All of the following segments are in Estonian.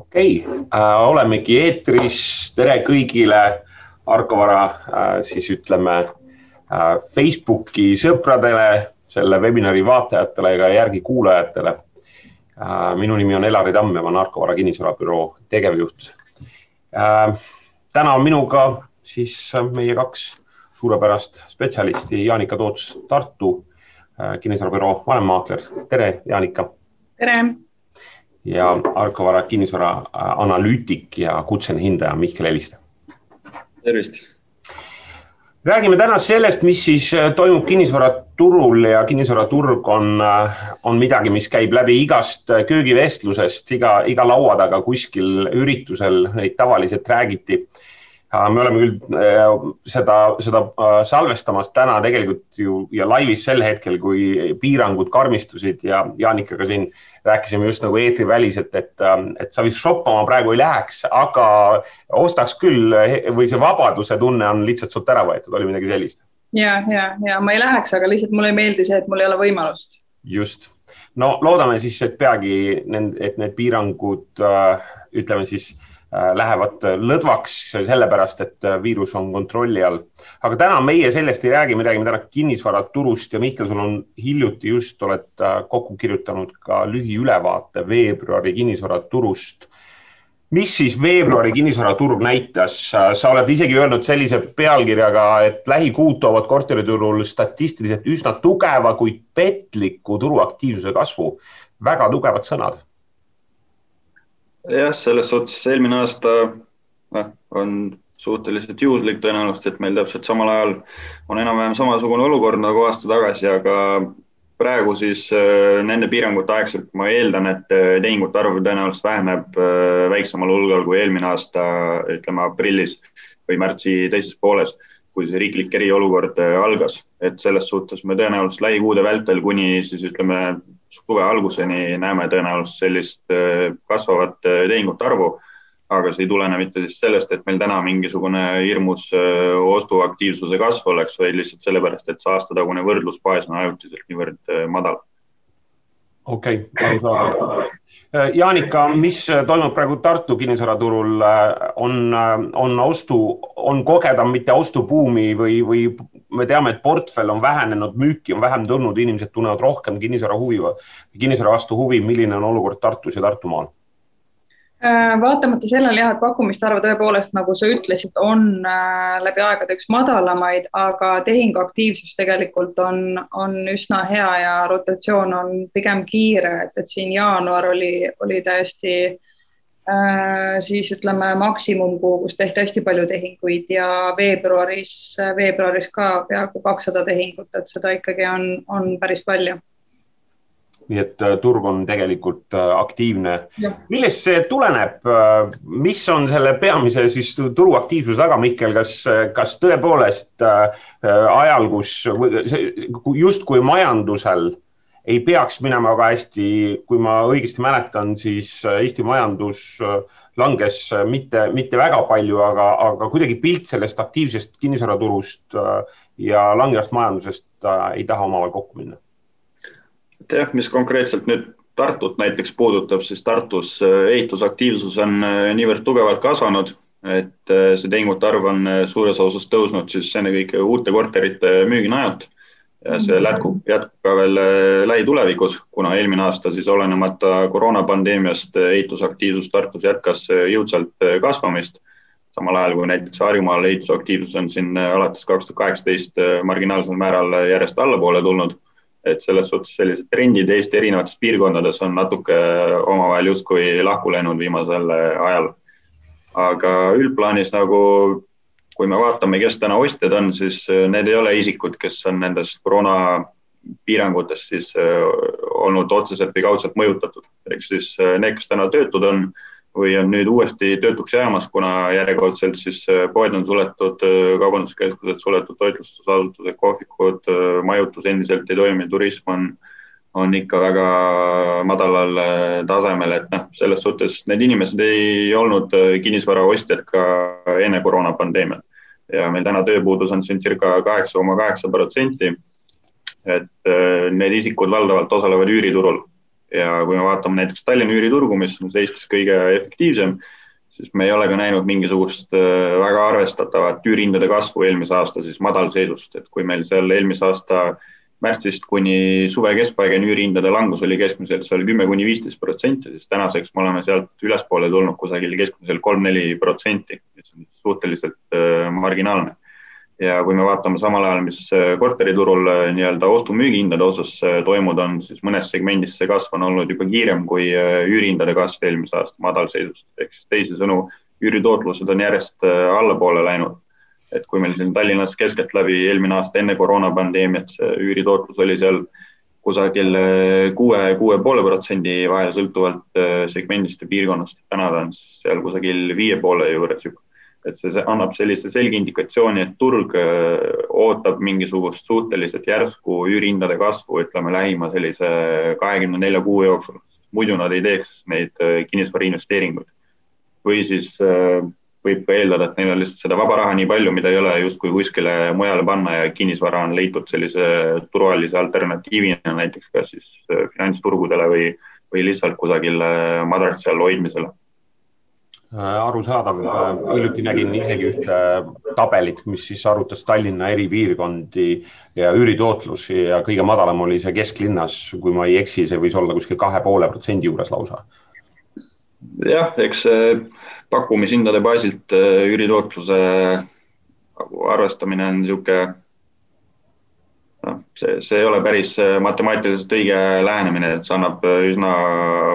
okei okay. äh,, olemegi eetris, tere kõigile Arko Vara äh, siis ütleme äh, Facebooki sõpradele, selle webinari vaatajatele ja järgi kuulajatele äh,. minu nimi on Elari Tamm ja ma olen Arko Vara kinnisvarabüroo tegevjuht äh,. täna on minuga siis meie kaks suurepärast spetsialisti, Jaanika Toots Tartu äh, kinnisvarabüroo vanemmaakler, tere, Jaanika. tere ja Arko Vara kinnisvara äh, analüütik ja kutseline hindaja Mihkel Eliste. tervist. räägime täna sellest, mis siis äh, toimub kinnisvaraturul ja kinnisvaraturg on, äh, on midagi, mis käib läbi igast köögivestlusest, iga, iga laua taga kuskil üritusel neid tavaliselt räägiti me oleme küll seda, seda salvestamas täna tegelikult ju ja laivis sel hetkel, kui piirangud karmistusid ja Jaanikaga siin rääkisime just nagu eetriväliselt, et, et sa vist shoppama praegu ei läheks, aga ostaks küll või see vabaduse tunne on lihtsalt sult ära võetud, oli midagi sellist? ja, ja, ja ma ei läheks, aga lihtsalt mulle ei meeldi see, et mul ei ole võimalust. just, no loodame siis, et peagi et need piirangud ütleme siis Äh, lähevad lõdvaks sellepärast, et äh, viirus on kontrolli all. aga täna meie sellest ei räägi, me räägime täna kinnisvaraturust ja Mihkel, sul on hiljuti just oled äh, kokku kirjutanud ka lühiülevaate veebruari kinnisvaraturust. mis siis veebruari kinnisvaraturg näitas, sa oled isegi öelnud sellise pealkirjaga, et lähikuud toovad korteriturul statistiliselt üsna tugeva, kuid petliku turuaktiivsuse kasvu. väga tugevad sõnad jah, selles suhtes eelmine aasta noh, on suhteliselt juhuslik tõenäoliselt, et meil täpselt samal ajal on enam-vähem samasugune olukord nagu aasta tagasi, aga praegu siis äh, nende piirangute aegselt ma eeldan, et äh, tehingute arv tõenäoliselt väheneb äh, väiksemal hulgal kui eelmine aasta, ütleme aprillis või märtsi teises pooles, kui see riiklik eriolukord algas, et selles suhtes me tõenäoliselt lähikuude vältel kuni siis ütleme suve alguseni näeme tõenäoliselt sellist äh, kasvavat äh, tehingute arvu, aga see ei tulene mitte siis sellest, et meil täna mingisugune hirmus äh, ostuaktiivsuse kasv oleks, vaid lihtsalt sellepärast, et see aastatagune võrdlusbaas on ajutiselt niivõrd madal. okei okay,, arusaadav. Jaanika, mis toimub praegu Tartu kinnisvaraturul, on, on ostu, on kogeda mitte ostubuumi või, või me teame, et portfell on vähenenud, müüki on vähem tulnud, inimesed tunnevad rohkem kinnisvara huvi, kinnisvara vastu huvi. milline on olukord Tartus ja Tartumaal? Äh, vaatamata sellele jah, et pakkumiste arv tõepoolest, nagu sa ütlesid, on äh, läbi aegade üks madalamaid, aga tehinguaktiivsus tegelikult on, on üsna hea ja rotatsioon on pigem kiire, et, et siin jaanuar oli, oli täiesti äh, siis ütleme maksimumkuu, kus tehti hästi palju tehinguid ja veebruaris, veebruaris ka peaaegu kakssada tehingut, et seda ikkagi on, on päris palju. nii et äh, turg on tegelikult äh, aktiivne. millest see tuleneb, mis on selle peamise siis turuaktiivsuse taga, Mihkel, kas, kas tõepoolest ajal, kus justkui majandusel ei peaks minema väga hästi, kui ma õigesti mäletan, siis äh, Eesti majandus äh, langes äh, mitte, mitte väga palju, aga, aga kuidagi pilt sellest aktiivsest kinnisvaraturust ja langevast majandusest ei taha omavahel kokku minna. et jah, mis konkreetselt nüüd Tartut näiteks puudutab, siis Tartus ehitusaktiivsus on niivõrd tugevalt kasvanud, et see tehingute arv on suures osas tõusnud siis ennekõike uute korterite müügi najalt ja see mhm. jätkub, jätkub ka veel äh, lähitulevikus, kuna eelmine aasta siis olenemata koroonapandeemiast äh, ehitusaktiivsus Tartus jätkas äh, jõudsalt kasvamist. samal ajal kui näiteks Harjumaal ehitusaktiivsus on siin alates kaks tuhat kaheksateist marginaalsel määral järjest allapoole tulnud. et selles suhtes sellised trendid Eesti erinevates piirkondades on natuke omavahel justkui lahku läinud viimasel ajal. aga üldplaanis nagu kui me vaatame, kes täna ostjad on, siis äh, need ei ole isikud, kes on nendest koroona piirangutest siis äh, olnud otseselt või kaudselt mõjutatud. ehk siis äh, need, kes täna töötud on või on nüüd uuesti töötuks jäämas, kuna järjekordselt siis poed on suletud, kaubanduskeskused suletud, toitlustusasutused, kohvikud, majutus endiselt ei toimi, turism on, on ikka väga madalal tasemel, et noh, selles suhtes need inimesed ei olnud kinnisvaraostjad ka enne koroonapandeemiat ja meil täna tööpuudus on siin circa kaheksa koma kaheksa protsenti. et äh, need isikud valdavalt osalevad üüriturul. Ja kui me vaatame näiteks Tallinna üüriturgu, mis on Eestis kõige efektiivsem, siis me ei ole ka näinud mingisugust äh, väga arvestatavat üürihindade kasvu eelmise aasta siis madalseisust, et kui meil seal eelmise aasta märtsist kuni suve keskpaigani üürihindade langus oli keskmiselt seal kümme kuni viisteist protsenti, siis tänaseks me oleme sealt ülespoole tulnud kusagil keskmiselt kolm-neli protsenti, suhteliselt äh, marginaalne ja kui me vaatame samal ajal, mis äh, korteriturul äh, nii-öelda ostu-müügihindade osas toimunud on, siis mõnes segmendis see kasv on olnud juba kiirem kui üürihindade kasv eelmise aasta madalseisust. ehk siis teisisõnu, üüritootlused on järjest allapoole läinud. et kui meil siin Tallinnas keskeltläbi eelmine aasta enne koroonapandeemiat see üüritootlus oli seal kusagil kuue, kuue poole protsendi vahel, sõltuvalt segmendist ja piirkonnast. täna ta on seal kusagil viie poole juures juba et see annab sellise selge indikatsiooni, et turg äh, ootab mingisugust suhteliselt järsku üürihindade kasvu, ütleme lähima sellise kahekümne nelja kuu jooksul. muidu nad ei teeks neid äh, kinnisvara investeeringuid. või siis äh, võib ka eeldada, et neil on lihtsalt seda vaba raha nii palju, mida ei ole justkui kuskile mujale panna ja kinnisvara on leitud sellise turvalise alternatiivina näiteks kas siis finantsturgudele või, või lihtsalt kusagil madratsi all hoidmisele arusaadav, äh, hiljuti nägin isegi ühte tabelit, mis siis arvutas Tallinna eri piirkondi ja üüritootlusi ja kõige madalam oli see kesklinnas, kui ma ei eksi, see võis olla kuskil kahe poole protsendi juures lausa. jah, eks pakkumishindade baasilt äh, üüritootluse arvestamine on niisugune noh, see, see ei ole päris äh, matemaatiliselt õige lähenemine, et see annab äh, üsna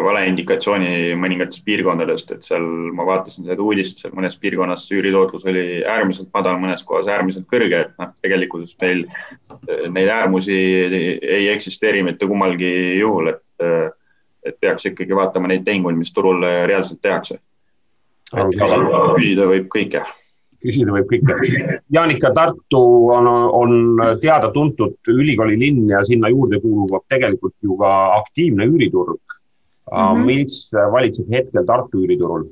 vale indikatsiooni mõningatest piirkondadest, et seal ma vaatasin seda uudist, seal mõnes piirkonnas üüritootlus oli äärmiselt madal, mõnes kohas äärmiselt kõrge, et noh, tegelikkuses meil äh, neid äärmusi ei eksisteeri mitte kummalgi juhul, et, et peaks ikkagi vaatama neid tehinguid, mis turul reaalselt tehakse. küsida võib kõike küsida võib kõike. Jaanika, Tartu on, on teada-tuntud ülikooli linn ja sinna juurde kuulub tegelikult ju ka aktiivne üüriturg mm. -hmm. mis valitseb hetkel Tartu üüriturul?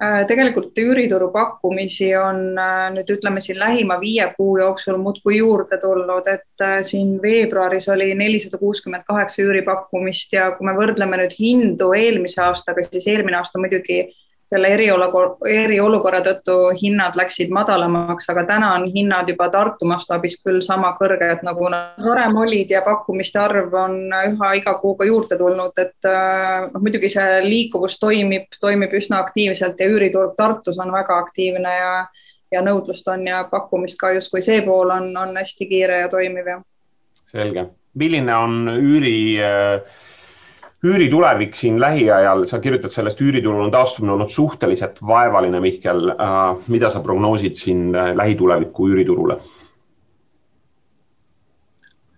Äh, tegelikult üürituru pakkumisi on äh, nüüd ütleme siin lähima viie kuu jooksul muudkui juurde tulnud, et äh, siin veebruaris oli nelisada kuuskümmend kaheksa üüripakkumist ja kui me võrdleme nüüd hindu eelmise aastaga, siis eelmine aasta muidugi selle eriolukorra, eriolukorra tõttu hinnad läksid madalamaks, aga täna on hinnad juba Tartu mastaabis küll sama kõrged, nagu nad varem olid ja pakkumiste arv on üha iga kuuga juurde tulnud, et äh, noh, muidugi see liikuvus toimib, toimib üsna aktiivselt ja üüriturg Tartus on väga aktiivne ja ja nõudlust on ja pakkumist ka justkui see pool on, on hästi kiire ja toimiv ja. selge, milline on üüri äh üüritulevik siin lähiajal, sa kirjutad sellest, üüriturul on taastumine olnud suhteliselt vaevaline, Mihkel. Äh, mida sa prognoosid siin äh, lähituleviku üüriturule?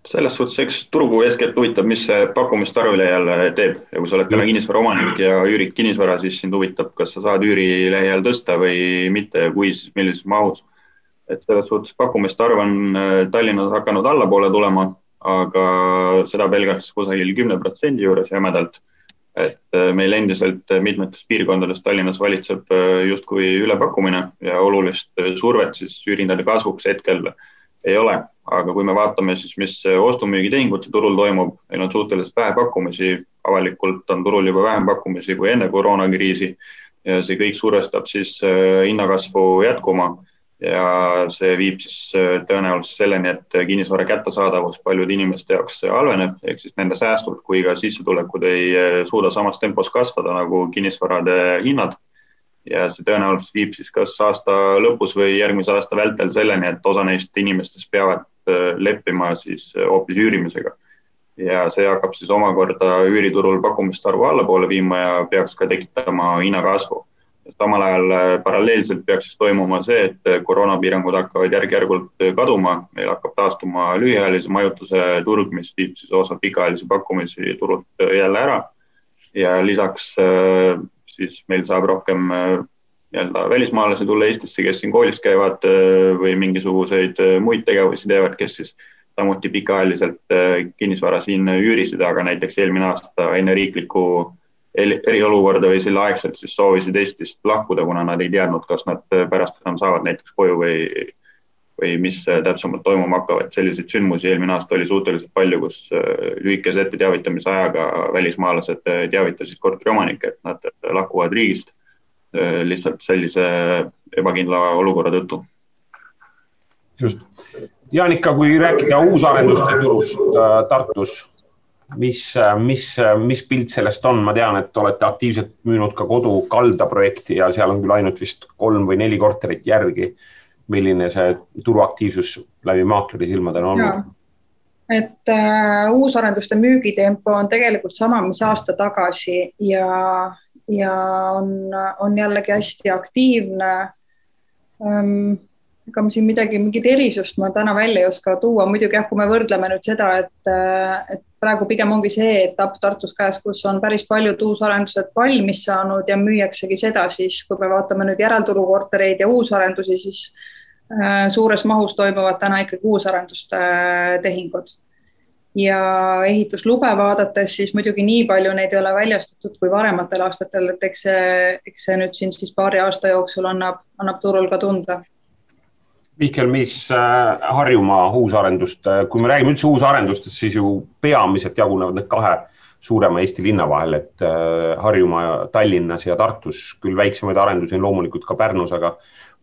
selles suhtes, eks turgu eeskätt huvitab, mis see pakkumist arvele jälle teeb ja kui sa oled täna kinnisvara omanik ja üürid kinnisvara, siis sind huvitab, kas sa saad üüri lähiajal tõsta või mitte ja kui, siis millises mahus. et selles suhtes pakkumiste arv on äh, Tallinnas hakanud allapoole tulema aga seda pelgalt kusagil kümne protsendi juures jämedalt. et äh, meil endiselt mitmetes piirkondades Tallinnas valitseb äh, justkui ülepakkumine ja olulist äh, survet siis üürihindade kasvuks hetkel ei ole, aga kui me vaatame siis, mis ostu-müügitehingute turul toimub, meil on suhteliselt vähe pakkumisi, avalikult on turul juba vähem pakkumisi kui enne koroonakriisi. Ja see kõik survestab siis hinnakasvu jätkuma ja see viib siis äh, tõenäoliselt selleni, et kinnisvara kättesaadavus paljude inimeste jaoks halveneb, ehk siis nende säästud kui ka sissetulekud ei äh, suuda samas tempos kasvada nagu kinnisvarade hinnad. ja see tõenäoliselt viib siis kas aasta lõpus või järgmise aasta vältel selleni, et osa neist inimestest peavad äh, leppima siis hoopis üürimisega. ja see hakkab siis omakorda üüriturul pakkumiste arvu allapoole viima ja peaks ka tekitama hinnakasvu samal ajal äh, paralleelselt peaks siis toimuma see, et äh, koroonapiirangud hakkavad järk-järgult äh, kaduma, meil hakkab taastuma lühiajalise majutuse turg, mis viib siis osa pikaajalisi pakkumisi turult jälle ära. ja lisaks siis meil saab rohkem nii-öelda välismaalasi tulla Eestisse, kes siin koolis käivad või mingisuguseid muid tegevusi teevad, kes siis samuti pikaajaliselt kinnisvara siin üürisid, aga näiteks eelmine aasta enne riiklikku eriolukorda või selle aegselt siis soovisid Eestist lahkuda, kuna nad ei teadnud, kas nad pärast enam saavad näiteks koju või, või mis täpsemalt toimuma hakkavad. selliseid sündmusi eelmine aasta oli suhteliselt palju, kus lühikese etteteavitamise ajaga välismaalased teavitasid korteriomanikke, et nad lahkuvad riigist lihtsalt sellise ebakindla olukorra tõttu. just. Jaanika, kui rääkida uusarenduste turust äh, Tartus, mis, mis, mis pilt sellest on, ma tean, et olete aktiivselt müünud ka kodu kalda projekti ja seal on küll ainult vist kolm või neli korterit järgi. milline see turuaktiivsus läbi maakleri silmade on olnud? et äh, uusarenduste müügitempo on tegelikult sama, mis aasta tagasi ja ja on, on jällegi hästi aktiivne ähm, ega ma siin midagi, mingit erisust ma täna välja ei oska tuua, muidugi jah, kui me võrdleme nüüd seda, et, et praegu pigem ongi see etapp Tartus käes, kus on päris paljud uusarendused valmis saanud ja müüaksegi seda, siis kui me vaatame nüüd järelturukortereid ja uusarendusi, siis äh, suures mahus toimuvad täna ikkagi uusarenduste äh, tehingud ja ehituslube vaadates, siis muidugi nii palju neid ei ole väljastatud kui varematel aastatel, et eks see, eks see nüüd siin siis paari aasta jooksul annab, annab turul ka tunda. Mihkel, mis äh, Harjumaa uusarendust, äh, kui me räägime üldse uusarendustest, siis ju peamiselt jagunevad need kahe suurema Eesti linna vahel, et äh, Harjumaa, Tallinnas ja Tartus küll väiksemaid arendusi on loomulikult ka Pärnus, aga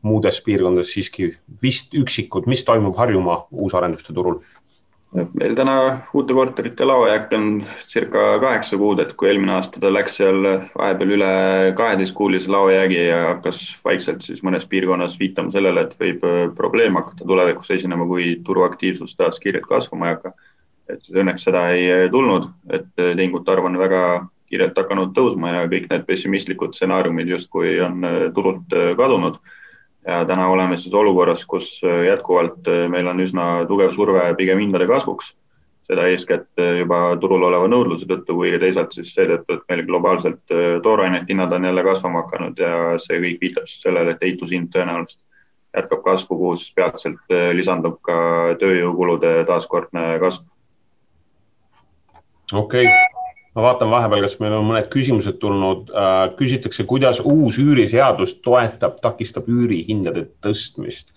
muudes piirkondades siiski vist üksikud. mis toimub Harjumaa uusarenduste turul? Meil täna uute korterite laojääk on circa kaheksa kuud, et kui eelmine aasta ta läks seal vahepeal üle kaheteistkuulise laojäägi ja hakkas vaikselt siis mõnes piirkonnas viitama sellele, et võib äh, probleem hakata tulevikus esinema, kui turuaktiivsus taas kiirelt kasvama ei hakka. et siis õnneks seda ei äh, tulnud, et äh, tehingute arv on väga kiirelt hakanud tõusma ja kõik need pessimistlikud stsenaariumid justkui on turult kadunud ja täna oleme siis olukorras, kus äh, jätkuvalt äh, meil on üsna tugev surve pigem hindade kasvuks. seda eeskätt äh, juba turul oleva nõudluse tõttu, kuigi teisalt siis seetõttu, et meil globaalselt toorainete hinnad on jälle kasvama hakanud ja see kõik viitab siis sellele, et ehitushind tõenäoliselt jätkab kasvu, kuhu siis peatselt lisandub ka tööjõukulude taaskordne kasv. okei okay ma vaatan vahepeal, kas meil on mõned küsimused tulnud. Äh, küsitakse, kuidas uus üüriseadus toetab, takistab üürihindade tõstmist.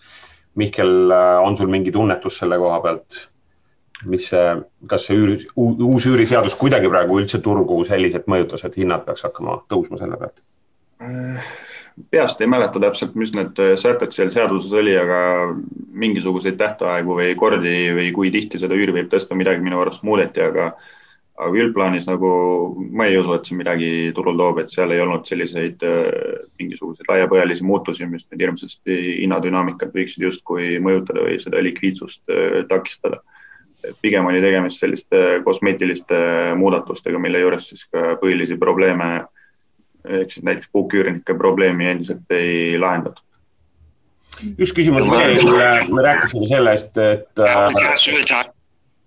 Mihkel, äh, on sul mingi tunnetus selle koha pealt? mis see, kas see üüri, uus üüriseadus kuidagi praegu üldse turgu selliselt mõjutas, et hinnad peaks hakkama tõusma selle pealt? peast ei mäleta täpselt, mis need sätted seal seaduses oli, aga mingisuguseid tähtaegu või kordi või kui tihti seda üüri võib tõsta, midagi minu arust muudeti, aga aga üldplaanis nagu ma ei usu, et see midagi turul toob, et seal ei olnud selliseid äh, mingisuguseid laiapõhjalisi muutusi, mis nüüd hirmsasti hinnadünaamikat võiksid justkui mõjutada või seda likviidsust äh, takistada. et pigem oli tegemist selliste kosmeetiliste muudatustega, mille juures siis ka põhilisi probleeme ehk siis näiteks puuküürnike probleemi endiselt ei lahendatud üks küsimus veel, me rääkisime sellest, et äh,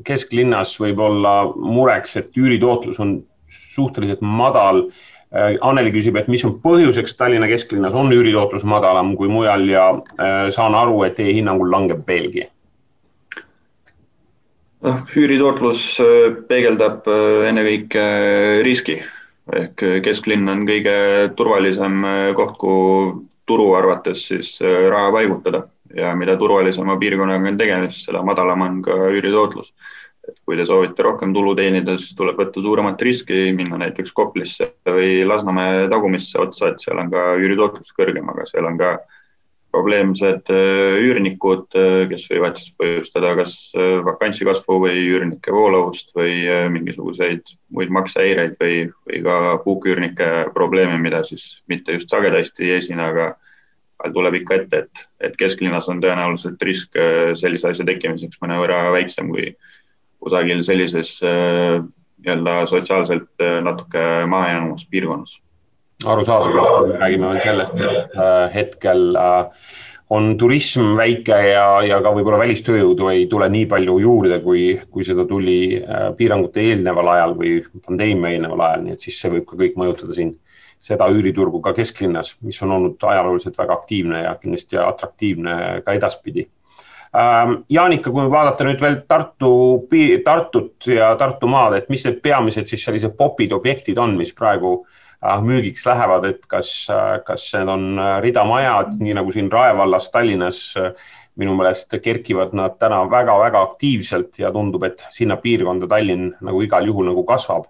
kesklinnas võib olla mureks, et üüritootlus on suhteliselt madal. Äh, Anneli küsib, et mis on põhjuseks Tallinna kesklinnas on üüritootlus madalam kui mujal ja äh, saan aru, et teie hinnangul langeb veelgi. noh, üüritootlus äh, peegeldab ennekõike riski ehk kesklinn on kõige turvalisem koht, kuhu turu arvates siis raha paigutada ja mida turvalisema piirkonnaga on tegemist, seda madalam on ka üüritootlus. et kui te soovite rohkem tulu teenida, siis tuleb võtta suuremat riski, minna näiteks Koplisse või Lasnamäe tagumisse otsa, et seal on ka üüritootlus kõrgem, aga seal on ka probleemsed äh, üürnikud, äh, kes võivad siis põhjustada kas äh, vakantsi kasvu või üürnike voolavust või mingisuguseid muid maksehäireid või, või ka puuküürnike probleeme, mida siis mitte just sagedasti ei esine, aga tuleb ikka ette, et, et kesklinnas on tõenäoliselt risk äh, sellise asja tekkimiseks mõnevõrra väiksem kui kusagil sellises äh, nii-öelda sotsiaalselt äh, natuke mahajäänumas piirkonnas. arusaadav, räägime veel sellest, et hetkel on turism väike ja, ja ka võib-olla välistööjõudu ei tule nii palju juurde, kui, kui seda tuli piirangute eelneval ajal või pandeemia eelneval ajal, nii et siis see võib ka kõik mõjutada siin seda üüriturgu ka kesklinnas, mis on olnud ajalooliselt väga aktiivne ja kindlasti atraktiivne ka edaspidi. Ähm, Jaanika, kui vaadata nüüd veel Tartu, Tartut ja Tartumaad, et mis need peamised siis sellised popid objektid on, mis praegu äh, müügiks lähevad, et kas, äh, kas need on äh, ridamajad, nii nagu siin Rae vallas Tallinnas minu meelest kerkivad nad täna väga-väga aktiivselt ja tundub, et sinna piirkonda Tallinn nagu igal juhul nagu kasvab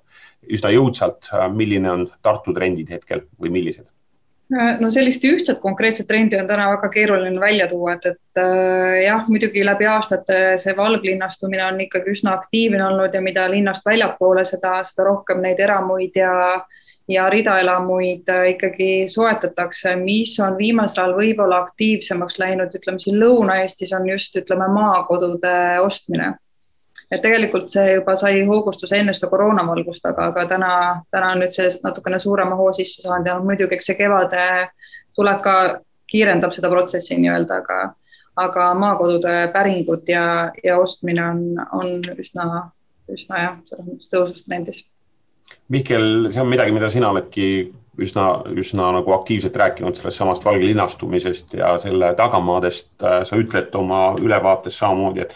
üsna jõudsalt. milline on Tartu trendid hetkel või millised? no sellist ühtset konkreetset trendi on täna väga keeruline välja tuua, et, et äh, jah, muidugi läbi aastate see valglinnastumine on ikkagi üsna aktiivne olnud ja mida linnast väljapoole, seda, seda rohkem neid eramuid ja ja ridaelamuid äh, ikkagi soetatakse, mis on viimasel ajal võib-olla aktiivsemaks läinud, ütleme siin Lõuna-Eestis on just ütleme maakodude ostmine et tegelikult see juba sai hoogustuse enne seda koroonavalgust, aga, aga täna, täna on nüüd see natukene suurema hoo sisse saanud ja muidugi, eks see kevade tuleb ka, kiirendab seda protsessi nii-öelda, aga, aga maakodude päringud ja, ja ostmine on, on üsna, üsna jah, selles mõttes tõusvas trendis. Mihkel, see on midagi, mida sina oledki üsna, üsna nagu aktiivselt rääkinud sellest samast valgelinnastumisest ja selle tagamaadest. sa ütled oma ülevaates samamoodi, et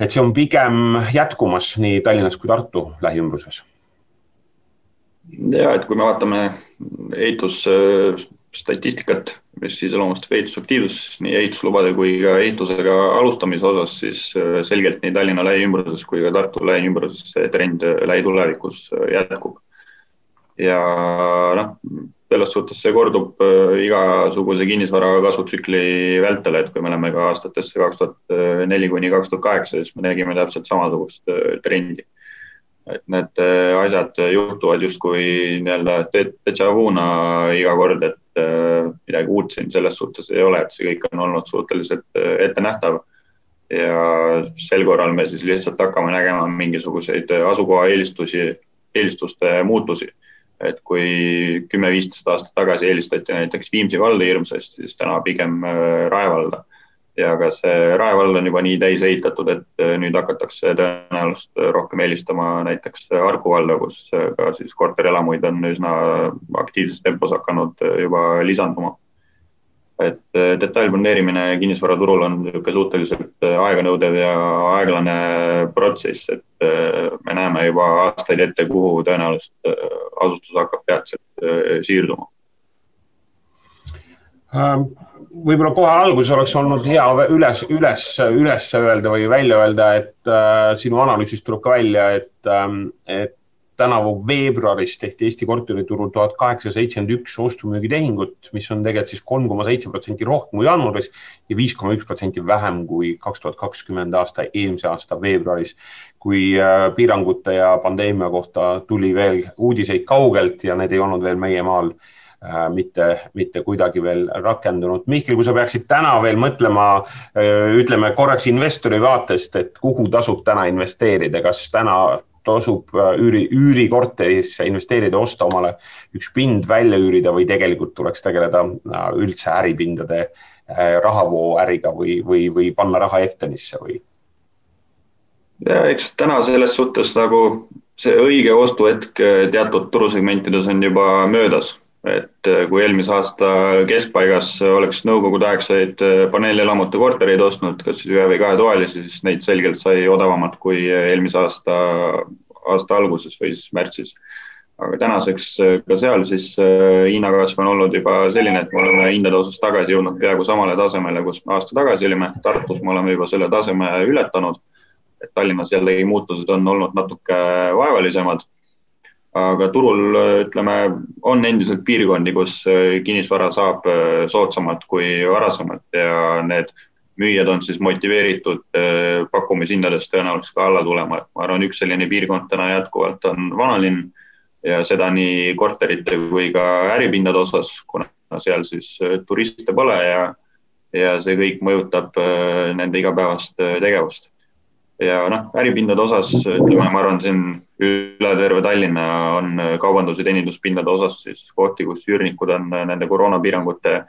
et see on pigem jätkumas nii Tallinnas kui Tartu lähiümbruses. ja et kui me vaatame ehitusstatistikat, mis iseloomustab ehitusaktiivsust nii ehituslubade kui ka ehitusega alustamise osas, siis äh, selgelt nii Tallinna lähiümbruses kui ka Tartu lähiümbruses see trend lähitulevikus äh, jätkub. ja noh, selles suhtes see kordub äh, igasuguse kinnisvara kasvutsükli vältel, et kui me läheme ka aastatesse kaks tuhat neli kuni kaks tuhat kaheksa, siis me nägime täpselt samasugust äh, trendi. et need äh, asjad juhtuvad justkui nii-öelda déjà vu'na iga kord, et midagi uut siin selles suhtes ei ole, et see kõik on olnud suhteliselt ettenähtav. ja sel korral me siis lihtsalt hakkame nägema mingisuguseid asukoha eelistusi, eelistuste muutusi et kui kümme-viisteist aastat tagasi eelistati näiteks Viimsi valda hirmsasti, siis täna pigem äh, Rae valda. ja ka see Rae vald on juba nii täis ehitatud, et äh, nüüd hakatakse tõenäoliselt rohkem eelistama näiteks Harku valda, kus äh, ka siis korterelamuid on üsna aktiivses tempos hakanud juba lisanduma et äh, detailplaneerimine kinnisvaraturul on niisugune suhteliselt äh, aeganõudev ja aeglane protsess, et äh, me näeme juba aastaid ette, kuhu tõenäoliselt asustus hakkab peatselt siirduma. Ähm, võib-olla kohe alguses oleks olnud hea üles, üles, üles öelda või välja öelda, et sinu analüüsist tuleb ka välja, et, ähm, et tänavu veebruaris tehti Eesti korteriturul tuhat kaheksasada seitsekümmend üks ostu-müügitehingut, mis on tegelikult siis kolm koma seitse protsenti rohkem kui jaanuaris ja viis koma üks protsenti vähem kui kaks tuhat kakskümmend aasta eelmise aasta veebruaris, kui äh, piirangute ja pandeemia kohta tuli veel uudiseid kaugelt ja need ei olnud veel meie maal äh, mitte, mitte kuidagi veel rakendunud. Mihkel, kui sa peaksid täna veel mõtlema, äh, ütleme korraks investori vaatest, et kuhu tasub täna investeerida, kas täna tasub äh, üüri, üürikorterisse investeerida, osta omale üks pind välja üürida või tegelikult tuleks tegeleda äh, üldse äripindade äh, rahavooäriga või, või, või panna raha Eftenisse või? ja eks täna selles suhtes nagu see õige ostuhetk teatud turusegmentides on juba möödas, et kui eelmise aasta keskpaigas oleks nõukogudeaegseid paneelelamute kortereid ostnud, kas siis ühe või kahetoalisi, siis neid selgelt sai odavamalt kui eelmise aasta aasta alguses või siis märtsis. aga tänaseks äh, ka seal siis äh, hinnakasv on olnud juba selline, et me oleme hindade osas tagasi jõudnud peaaegu samale tasemele, kus me aasta tagasi olime. Tartus me oleme juba selle taseme ületanud. et Tallinnas jällegi muutused on olnud natuke vaevalisemad aga turul ütleme, on endiselt piirkondi, kus äh, kinnisvara saab soodsamalt kui varasemalt ja need müüjad on siis motiveeritud äh, pakkumishindadest tõenäoliselt ka alla tulema, et ma arvan, üks selline piirkond täna jätkuvalt on vanalinn ja seda nii korterite kui ka äripindade osas, kuna seal siis äh, turiste pole ja, ja see kõik mõjutab äh, nende igapäevast tegevust. ja noh, äripindade osas ütleme, ma arvan, siin üle terve Tallinna on kaubandus- ja teeninduspindade osas siis kohti, kus üürnikud on nende koroonapiirangute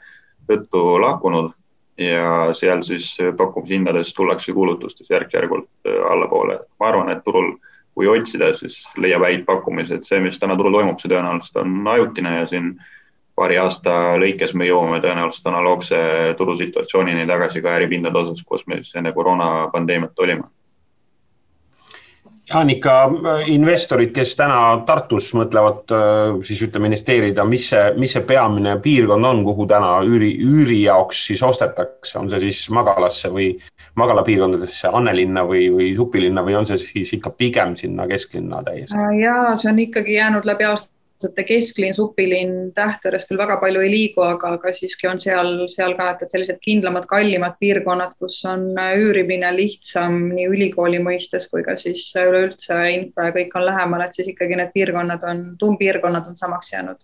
tõttu lahkunud ja seal siis pakkumishindades tullakse kuulutustes järk-järgult äh, allapoole. ma arvan, et turul, kui otsida, siis leiab häid pakkumisi, et see, mis täna turul toimub, see tõenäoliselt on ajutine ja siin paari aasta lõikes me jõuame tõenäoliselt analoogse turusituatsioonini tagasi ka äripindade osas, kus me siis enne koroonapandeemiat olime ikka äh, investorid, kes täna Tartus mõtlevad äh, siis ütleme investeerida, mis see, mis see peamine piirkond on, kuhu täna üüri, üüri jaoks siis ostetakse, on see siis magalasse või magalapiirkondadesse, Annelinna või, või Supilinna või on see siis ikka pigem sinna kesklinna täiesti? Äh, ja see on ikkagi jäänud läbi aastate et kesklinn, supilinn, Tähtveres küll väga palju ei liigu, aga, aga siiski on seal, seal ka, et, et sellised kindlamad, kallimad piirkonnad, kus on üürimine lihtsam nii ülikooli mõistes kui ka siis üleüldse infra ja kõik on lähemal, et siis ikkagi need piirkonnad on, tuumpiirkonnad on samaks jäänud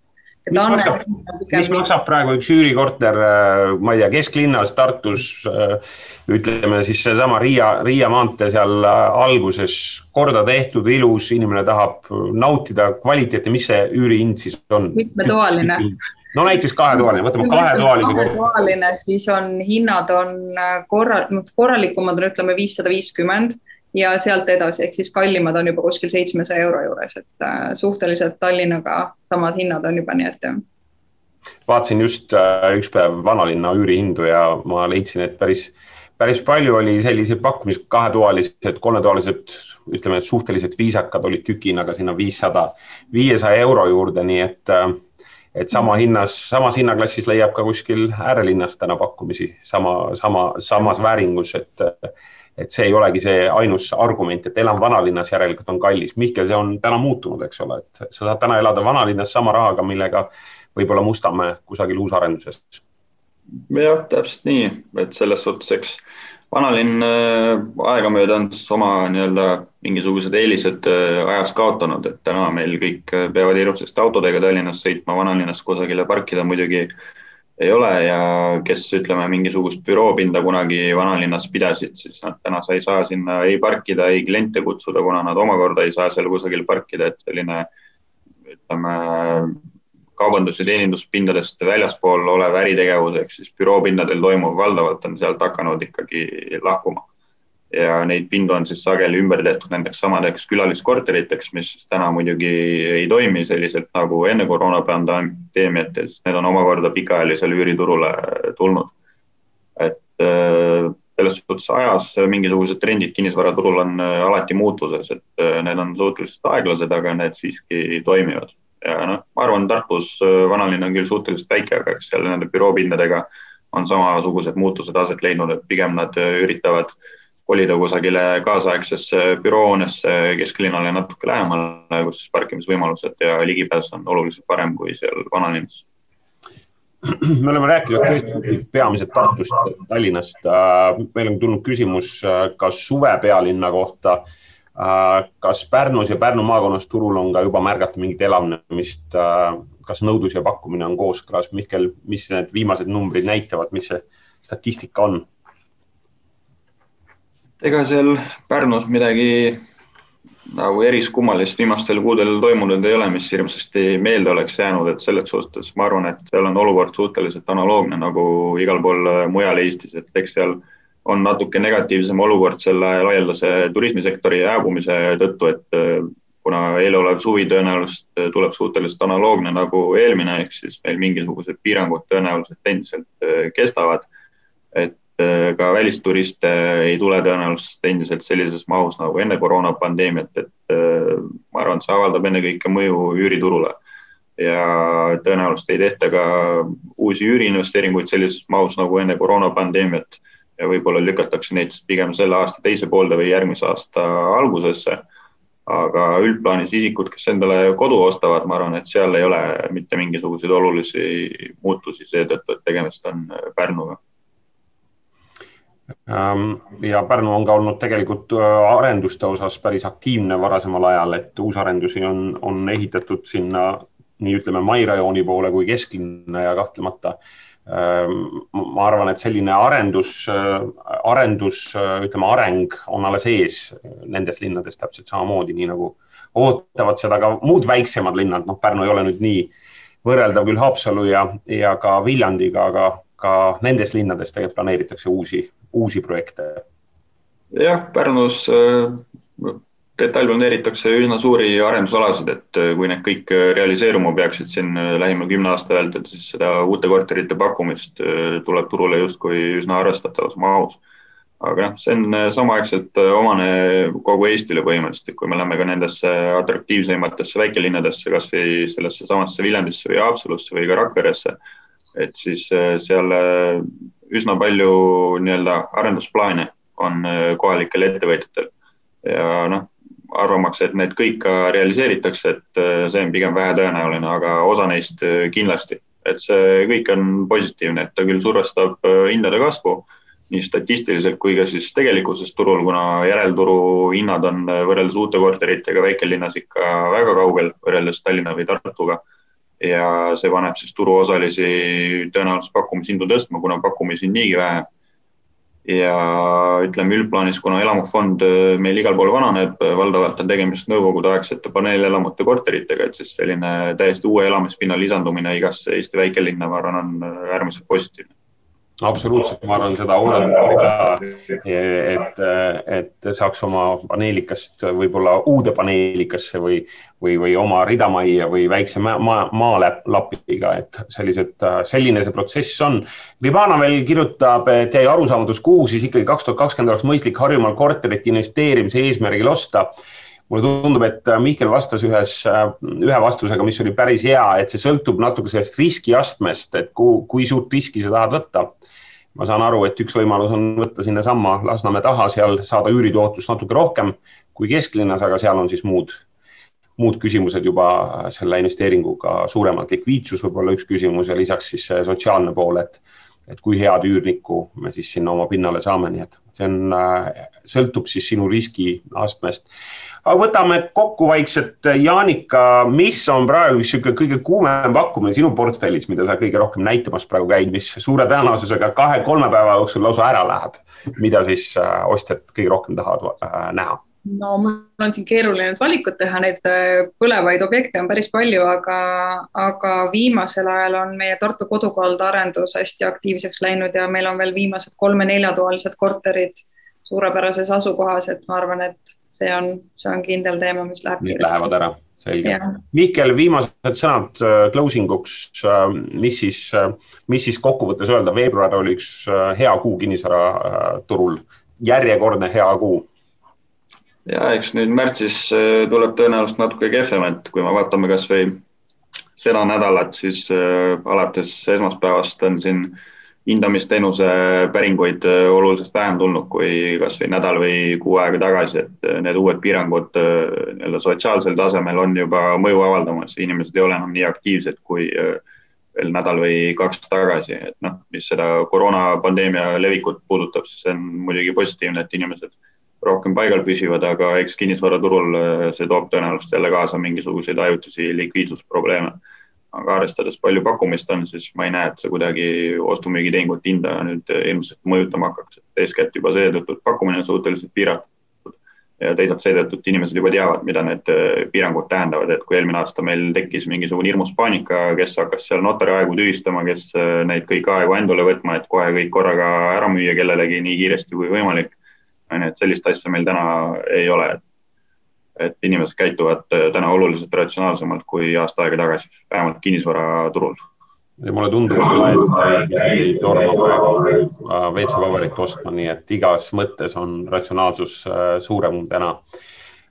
mis maksab, mis maksab praegu üks üürikorter, äh, ma ei tea, kesklinnas Tartus, äh, ütleme siis seesama Riia, Riia maantee seal äh, alguses, korda tehtud, ilus, inimene tahab nautida kvaliteeti, mis see üürihind siis on? mitmetoaline no näiteks kahetoaline, võtame kahetoalise korteri. kahetoaline, siis on hinnad on korra, korralikumad on ütleme viissada viiskümmend ja sealt edasi, ehk siis kallimad on juba kuskil seitsmesaja euro juures, et äh, suhteliselt Tallinnaga samad hinnad on juba, nii et vaatasin just äh, üks päev vanalinna üürihindu ja ma leidsin, et päris, päris palju oli selliseid pakkumisi, kahetoalised, kolmetoalised, ütleme, suhteliselt viisakad olid tükihinnaga sinna viissada, viiesaja euro juurde, nii et äh, et sama hinnas, samas hinnaklassis leiab ka kuskil äärelinnas täna pakkumisi sama, sama, samas vääringus, et et see ei olegi see ainus argument, et elan vanalinnas, järelikult on kallis. Mihkel, see on täna muutunud, eks ole, et sa saad täna elada vanalinnas sama rahaga, millega võib-olla Mustamäe kusagil uusarenduses. jah, täpselt nii, et selles suhtes, eks vanalinn äh, aegamööda on oma nii-öelda mingisugused eelised äh, ajas kaotanud, et täna meil kõik äh, peavad hirmsasti autodega Tallinnas sõitma, vanalinnas kusagile parkida muidugi ei ole ja kes ütleme, mingisugust büroopinda kunagi vanalinnas pidasid, siis nad täna sa ei saa sinna ei parkida, ei kliente kutsuda, kuna nad omakorda ei saa seal kusagil parkida, et selline ütleme, kaubandus- ja teeninduspindadest väljaspool olev äritegevus ehk siis büroopindadel toimuv valdavalt on sealt hakanud ikkagi lahkuma ja neid pindu on siis sageli ümber tehtud nendeks samadeks külaliskorteriteks, mis täna muidugi ei toimi selliselt nagu enne koroonapandeemiat ja siis need on omakorda pikaajalisele üüriturule tulnud. et äh, selles suhtes ajas mingisugused trendid kinnisvaraturul on äh, alati muutuses, et äh, need on suhteliselt aeglased, aga need siiski toimivad. Ja noh, ma arvan, Tartus vanalinn on küll suhteliselt väike, aga eks seal nende büroopindadega on samasugused muutused aset leidnud, et pigem nad üritavad äh, kolida kusagile kaasaegsesse büroohoonesse kesklinnale natuke lähemale, kus parkimisvõimalused ja ligipääs on oluliselt parem kui seal vanalinnas. me oleme rääkinud tõesti peamiselt Tartust, Tallinnast. meil on tulnud küsimus ka suvepealinna kohta. Kas Pärnus ja Pärnu maakonnas turul on ka juba märgata mingit elavnemist? kas nõudlus ja pakkumine on kooskõlas? Mihkel, mis need viimased numbrid näitavad, mis see statistika on? ega seal Pärnus midagi nagu eriskummalist viimastel kuudel toimunud ei ole, mis hirmsasti meelde oleks jäänud, et selles suhtes ma arvan, et seal on olukord suhteliselt analoogne nagu igal pool mujal Eestis, et eks seal on natuke negatiivsem olukord selle laialdase turismisektori hääbumise tõttu, et äh, kuna eelolev suvi tõenäoliselt tuleb suhteliselt analoogne nagu eelmine, ehk siis meil mingisugused piirangud tõenäoliselt endiselt äh, kestavad. et Äh, ka välisturiste ei tule tõenäoliselt endiselt sellises mahus nagu enne koroonapandeemiat, et äh, ma arvan, et see avaldab ennekõike mõju üüriturule. ja tõenäoliselt ei tehta ka uusi üüriinvesteeringuid sellises mahus nagu enne koroonapandeemiat ja võib-olla lükatakse neid pigem selle aasta teise poolde või järgmise aasta algusesse. aga üldplaanis isikud, kes endale kodu ostavad, ma arvan, et seal ei ole mitte mingisuguseid olulisi muutusi seetõttu, et tegemist on Pärnuga Ähm, ja Pärnu on ka olnud tegelikult äh, arenduste osas päris aktiivne varasemal ajal, et uusarendusi on, on ehitatud sinna nii ütleme, Mai rajooni poole kui kesklinna ja kahtlemata ähm, ma arvan, et selline arendus, äh, arendus, äh, ütleme, areng on alles ees nendes linnades täpselt samamoodi, nii nagu ootavad seda ka muud väiksemad linnad, noh, Pärnu ei ole nüüd nii võrreldav küll Haapsalu ja, ja ka Viljandiga, aga ka nendes linnades tegelikult planeeritakse uusi uusi projekte? jah, Pärnus äh, detailplaneeritakse üsna suuri arendusalasid, et äh, kui need kõik äh, realiseeruma peaksid siin lähima kümne aasta vältel, siis seda uute korterite pakkumist tuleb turule justkui üsna arvestatavas mahus. aga noh, see on samaaegselt omane kogu Eestile põhimõtteliselt, kui me läheme ka nendesse atraktiivseimatesse väikelinnadesse, kasvõi sellesse samasse Viljandisse või Haapsalusse või ka Rakveresse, et siis seal üsna palju nii-öelda arendusplaane on kohalikel ettevõtjatel ja noh, arvamaks, et need kõik ka realiseeritakse, et äh, see on pigem vähetõenäoline, aga osa neist äh, kindlasti, et see kõik on positiivne, et ta küll survestab äh, hindade kasvu nii statistiliselt kui ka siis tegelikkuses turul, kuna järelturu hinnad on võrreldes uute korteritega väikelinnas ikka väga kaugel võrreldes Tallinna või Tartuga. ja see paneb siis turuosalisi tõenäoliselt pakkumishindu tõstma, kuna pakkumisi on niigi vähe ja ütleme üldplaanis, kuna elamufond äh, meil igal pool vananeb, äh, valdavalt on tegemist nõukogudeaegsete paneelelamute korteritega, et siis selline täiesti uue elamispinna lisandumine igasse Eesti väikelinna, ma arvan, on äh, äärmiselt positiivne absoluutselt, ma arvan seda oodata, et, et saaks oma paneelikast võib-olla uude paneelikasse või, või, või oma ridamajja või väikse maa, maa, maalapiga, et sellised, selline see protsess on. Libana veel kirjutab, et jäi arusaamatus, kuhu siis ikkagi kaks tuhat kakskümmend oleks mõistlik Harjumaal korterit investeerimise eesmärgil osta mulle tundub, et Mihkel vastas ühes, ühe vastusega, mis oli päris hea, et see sõltub natuke sellest riskiastmest, et kui, kui suurt riski sa tahad võtta ma saan aru, et üks võimalus on võtta sinnasamma Lasnamäe taha, seal saada üüritootlust natuke rohkem kui kesklinnas, aga seal on siis muud, muud küsimused juba selle investeeringuga suuremad. likviidsus võib olla üks küsimus ja lisaks siis sotsiaalne pool, et, et kui head üürnikku me siis sinna oma pinnale saame, nii et see on, sõltub siis sinu riskiastmest aga võtame kokku vaikselt, Jaanika, mis on praegu niisugune kõige kuumem pakkumine sinu portfellis, mida sa kõige rohkem näitamas praegu käid, mis suure tõenäosusega kahe-kolme päeva jooksul lausa ära läheb, mida siis äh, ostjad kõige rohkem tahavad äh, näha? No mul on siin keeruline nüüd valikut teha, neid äh, põlevaid objekte on päris palju, aga, aga viimasel ajal on meie Tartu kodukalda arendus hästi aktiivseks läinud ja meil on veel viimased kolme-neljatoalised korterid suurepärases asukohas, et ma arvan, et see on, see on kindel teema, mis läheb. Need lähevad ära, selge. Mihkel, viimased sõnad äh, closing uks, äh, mis siis, mis siis kokkuvõttes öelda, veebruar oli üks hea kuu kinnisvaraturul, järjekordne hea kuu ja eks nüüd märtsis tuleb tõenäoliselt natuke kehvem, et kui me vaatame kasvõi seda nädalat, siis alates esmaspäevast on siin äh, hindamisteenuse päringuid äh, oluliselt vähem tulnud kui kasvõi nädal või kuu aega tagasi, et äh, need uued piirangud äh, nii-öelda sotsiaalsel tasemel on juba mõju avaldamas, inimesed ei ole enam nii aktiivsed kui veel nädal või kaks tagasi, et noh, mis seda koroonapandeemia levikut puudutab, siis see on muidugi positiivne, et inimesed rohkem paigal püsivad, aga eks kinnisvaraturul see toob tõenäoliselt jälle kaasa mingisuguseid ajutisi likviidsusprobleeme. Aga arvestades palju pakkumist on, siis ma ei näe, et see kuidagi ostu-müügitehingut hinda nüüd ilmselt mõjutama hakkaks, eeskätt juba seetõttu, et pakkumine on suhteliselt piiratud. Ja teisalt seetõttu, et inimesed juba teavad, mida need äh, piirangud tähendavad, et kui eelmine aasta meil tekkis mingisugune hirmus paanika, kes hakkas seal notariaegu tühistama, kes äh, neid kõiki aegu endale võtma, et kohe kõik korraga ära müüa kellelegi nii kiiresti kui võimalik. On ju, et sellist asja meil täna ei ole, et inimesed käituvad äh, täna oluliselt ratsionaalsemalt kui aasta aega tagasi, vähemalt kinnisvaraturul. ja mulle tundub, et ei torma praegu WC Vabariiki ostma, nii et igas mõttes on ratsionaalsus äh, suurem täna.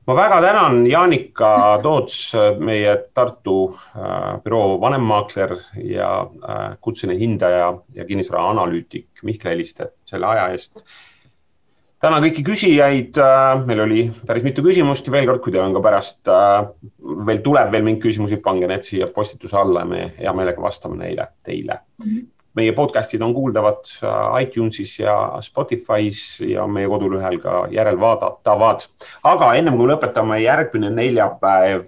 ma väga tänan Jaanika Toots, meie Tartu äh, büroo vanemmaakler ja kutseline hindaja ja kinnisvara analüütik Mihkel Heliste selle aja eest tänan kõiki küsijaid, äh, meil oli päris mitu küsimust ja veel kord, kui teil on ka pärast, äh, veel tuleb veel mingeid küsimusi, pange need siia postituse alla ja me hea meelega vastame neile teile mm. -hmm. meie podcast'id on kuuldavad äh, iTunesis ja Spotify's ja meie kodulehel ka järelvaadatavad. aga ennem kui lõpetame, järgmine neljapäev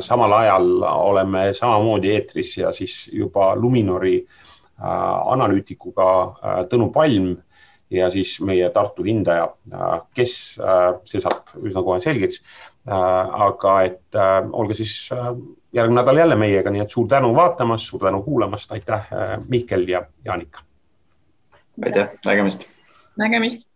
samal ajal oleme samamoodi eetris ja siis juba Luminori analüütikuga Tõnu Palm ja siis meie Tartu hindaja, äh, kes, äh, see saab üsna kohe selgeks. Äh, aga et olge siis järgmine nädal jälle meiega, nii et suur tänu vaatamast, suur tänu kuulamast, aitäh, Mihkel ja Jaanika. aitäh, nägemist. nägemist